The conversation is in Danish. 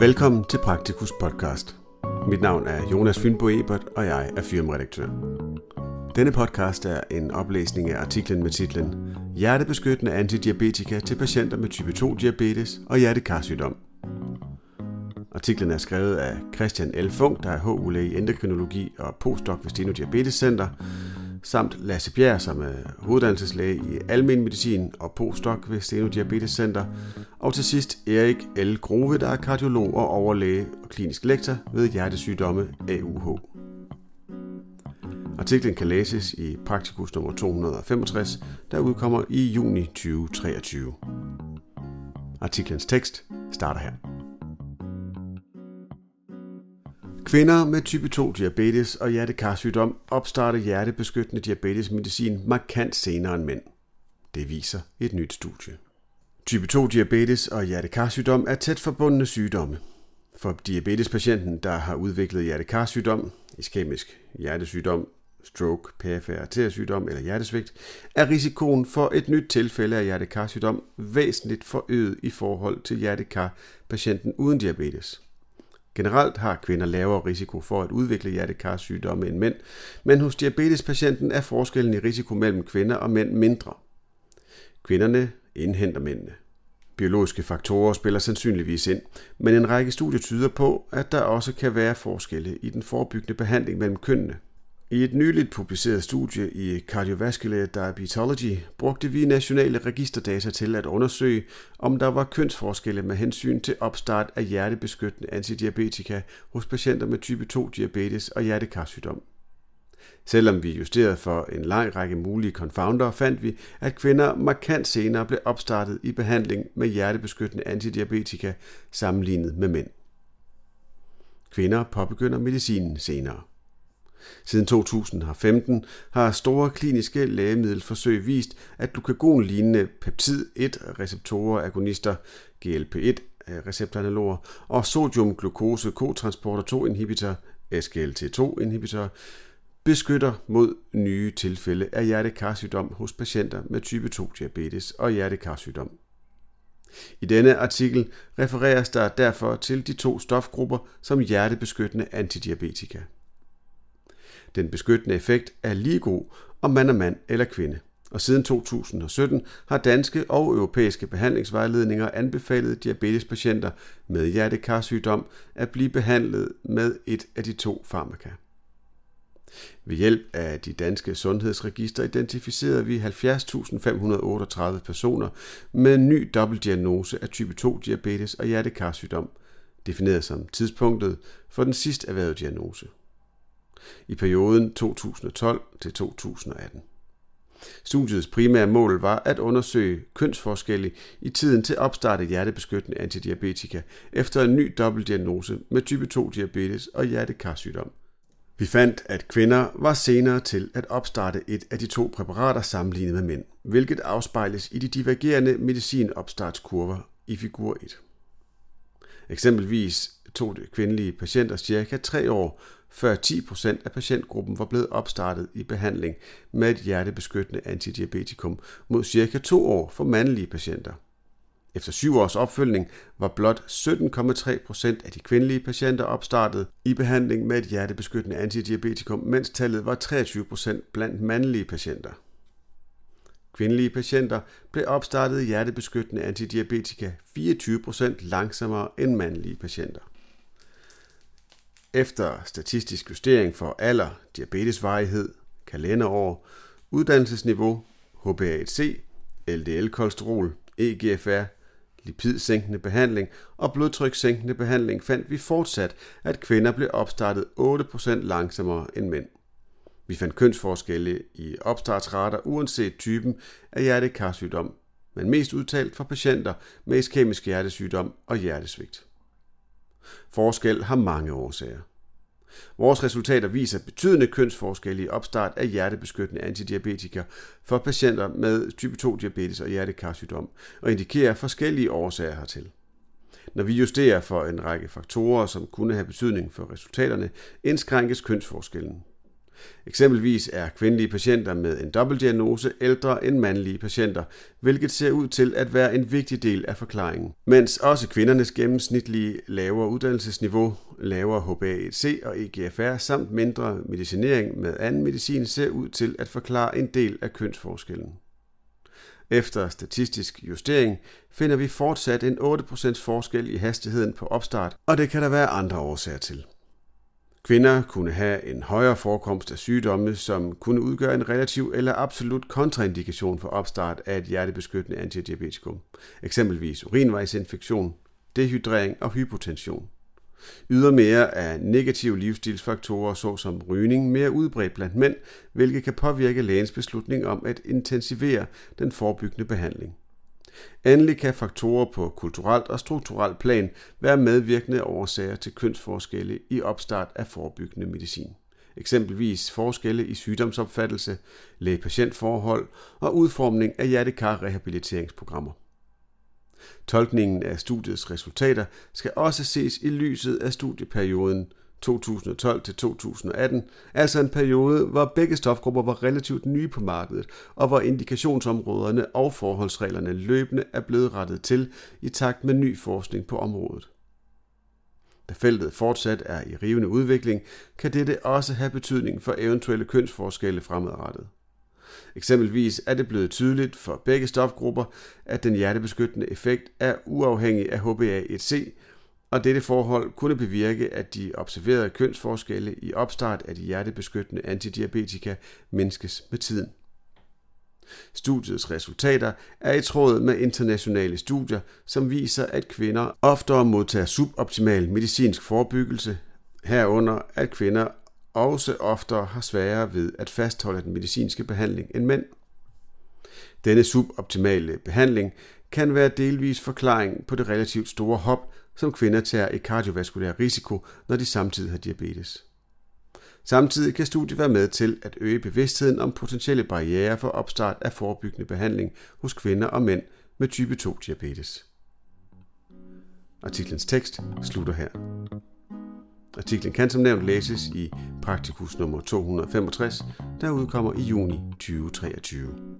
Velkommen til Praktikus podcast. Mit navn er Jonas Fynbo Ebert, og jeg er firmaredaktør. Denne podcast er en oplæsning af artiklen med titlen Hjertebeskyttende antidiabetika til patienter med type 2 diabetes og hjertekarsygdom. Artiklen er skrevet af Christian L. Funk, der er HU i endokrinologi og postdoc ved Steno Diabetes Center, samt Lasse Bjerg, som er hoveddannelseslæge i almen medicin og postdoc ved Steno Diabetes Center, og til sidst Erik L. Grove, der er kardiolog og overlæge og klinisk lektor ved hjertesygdomme AUH. Artiklen kan læses i Praktikus nummer 265, der udkommer i juni 2023. Artiklens tekst starter her. Kvinder med type 2 diabetes og hjertekarsygdom opstarter hjertebeskyttende diabetesmedicin markant senere end mænd. Det viser et nyt studie. Type 2 diabetes og hjertekarsygdom er tæt forbundne sygdomme. For diabetespatienten, der har udviklet hjertekarsygdom, iskemisk hjertesygdom, stroke, perifær arteriesygdom eller hjertesvigt, er risikoen for et nyt tilfælde af hjertekarsygdom væsentligt forøget i forhold til hjertekarpatienten uden diabetes. Generelt har kvinder lavere risiko for at udvikle hjertekarsygdomme end mænd, men hos diabetespatienten er forskellen i risiko mellem kvinder og mænd mindre. Kvinderne indhenter mændene. Biologiske faktorer spiller sandsynligvis ind, men en række studier tyder på, at der også kan være forskelle i den forebyggende behandling mellem kønnene. I et nyligt publiceret studie i Cardiovascular Diabetology brugte vi nationale registerdata til at undersøge, om der var kønsforskelle med hensyn til opstart af hjertebeskyttende antidiabetika hos patienter med type 2 diabetes og hjertekarsygdom. Selvom vi justerede for en lang række mulige confounder, fandt vi, at kvinder markant senere blev opstartet i behandling med hjertebeskyttende antidiabetika sammenlignet med mænd. Kvinder påbegynder medicinen senere. Siden 2015 har store kliniske lægemiddelforsøg vist, at glucagon-lignende peptid-1-receptorer, agonister, GLP-1 receptoranaloger og sodium-glukose kotransporter 2 inhibitor, SGLT2 inhibitor, beskytter mod nye tilfælde af hjertekarsygdom hos patienter med type 2 diabetes og hjertekarsygdom. I denne artikel refereres der derfor til de to stofgrupper som hjertebeskyttende antidiabetika. Den beskyttende effekt er lige god, om man er mand eller kvinde. Og siden 2017 har danske og europæiske behandlingsvejledninger anbefalet diabetespatienter med hjertekarsygdom at blive behandlet med et af de to farmaka. Ved hjælp af de danske sundhedsregister identificerede vi 70.538 personer med en ny dobbeltdiagnose af type 2 diabetes og hjertekarsygdom, defineret som tidspunktet for den sidst erhvervede diagnose i perioden 2012 til 2018. Studiets primære mål var at undersøge kønsforskelle i tiden til opstarte hjertebeskyttende antidiabetika efter en ny dobbeltdiagnose med type 2 diabetes og hjertekarsygdom. Vi fandt, at kvinder var senere til at opstarte et af de to præparater sammenlignet med mænd, hvilket afspejles i de divergerende medicinopstartskurver i figur 1. Eksempelvis tog det kvindelige patienter cirka 3 år før 10% af patientgruppen var blevet opstartet i behandling med et hjertebeskyttende antidiabetikum mod cirka 2 år for mandlige patienter. Efter syv års opfølgning var blot 17,3% af de kvindelige patienter opstartet i behandling med et hjertebeskyttende antidiabetikum, mens tallet var 23% blandt mandlige patienter. Kvindelige patienter blev opstartet i hjertebeskyttende antidiabetika 24% langsommere end mandlige patienter. Efter statistisk justering for alder, diabetesvarighed, kalenderår, uddannelsesniveau, HbA1c, LDL-kolesterol, EGFR, lipidsænkende behandling og blodtrykssænkende behandling fandt vi fortsat, at kvinder blev opstartet 8% langsommere end mænd. Vi fandt kønsforskelle i opstartsrater uanset typen af hjertekarsygdom, men mest udtalt for patienter med iskemisk hjertesygdom og hjertesvigt. Forskel har mange årsager. Vores resultater viser betydende kønsforskelle i opstart af hjertebeskyttende antidiabetika for patienter med type 2 diabetes og hjertekarsygdom og indikerer forskellige årsager hertil. Når vi justerer for en række faktorer, som kunne have betydning for resultaterne, indskrænkes kønsforskellen. Eksempelvis er kvindelige patienter med en dobbeltdiagnose ældre end mandlige patienter, hvilket ser ud til at være en vigtig del af forklaringen. Mens også kvindernes gennemsnitlige lavere uddannelsesniveau, lavere HbA1c og EGFR samt mindre medicinering med anden medicin ser ud til at forklare en del af kønsforskellen. Efter statistisk justering finder vi fortsat en 8% forskel i hastigheden på opstart, og det kan der være andre årsager til. Kvinder kunne have en højere forekomst af sygdomme, som kunne udgøre en relativ eller absolut kontraindikation for opstart af et hjertebeskyttende antidiabetikum, eksempelvis urinvejsinfektion, dehydrering og hypotension. Ydermere er negative livsstilsfaktorer såsom rygning mere udbredt blandt mænd, hvilket kan påvirke lægens beslutning om at intensivere den forebyggende behandling. Endelig kan faktorer på kulturelt og strukturelt plan være medvirkende årsager til kønsforskelle i opstart af forebyggende medicin. Eksempelvis forskelle i sygdomsopfattelse, læge-patientforhold og udformning af hjertekar-rehabiliteringsprogrammer. Tolkningen af studiets resultater skal også ses i lyset af studieperioden 2012 til 2018, altså en periode, hvor begge stofgrupper var relativt nye på markedet, og hvor indikationsområderne og forholdsreglerne løbende er blevet rettet til i takt med ny forskning på området. Da feltet fortsat er i rivende udvikling, kan dette også have betydning for eventuelle kønsforskelle fremadrettet. Eksempelvis er det blevet tydeligt for begge stofgrupper, at den hjertebeskyttende effekt er uafhængig af HbA1c, og dette forhold kunne bevirke, at de observerede kønsforskelle i opstart af de hjertebeskyttende antidiabetika mindskes med tiden. Studiets resultater er i tråd med internationale studier, som viser, at kvinder oftere modtager suboptimal medicinsk forebyggelse, herunder at kvinder også oftere har sværere ved at fastholde den medicinske behandling end mænd. Denne suboptimale behandling kan være delvis forklaring på det relativt store hop, som kvinder tager i kardiovaskulær risiko, når de samtidig har diabetes. Samtidig kan studiet være med til at øge bevidstheden om potentielle barriere for opstart af forebyggende behandling hos kvinder og mænd med type 2 diabetes. Artiklens tekst slutter her. Artiklen kan som nævnt læses i Praktikus nummer 265, der udkommer i juni 2023.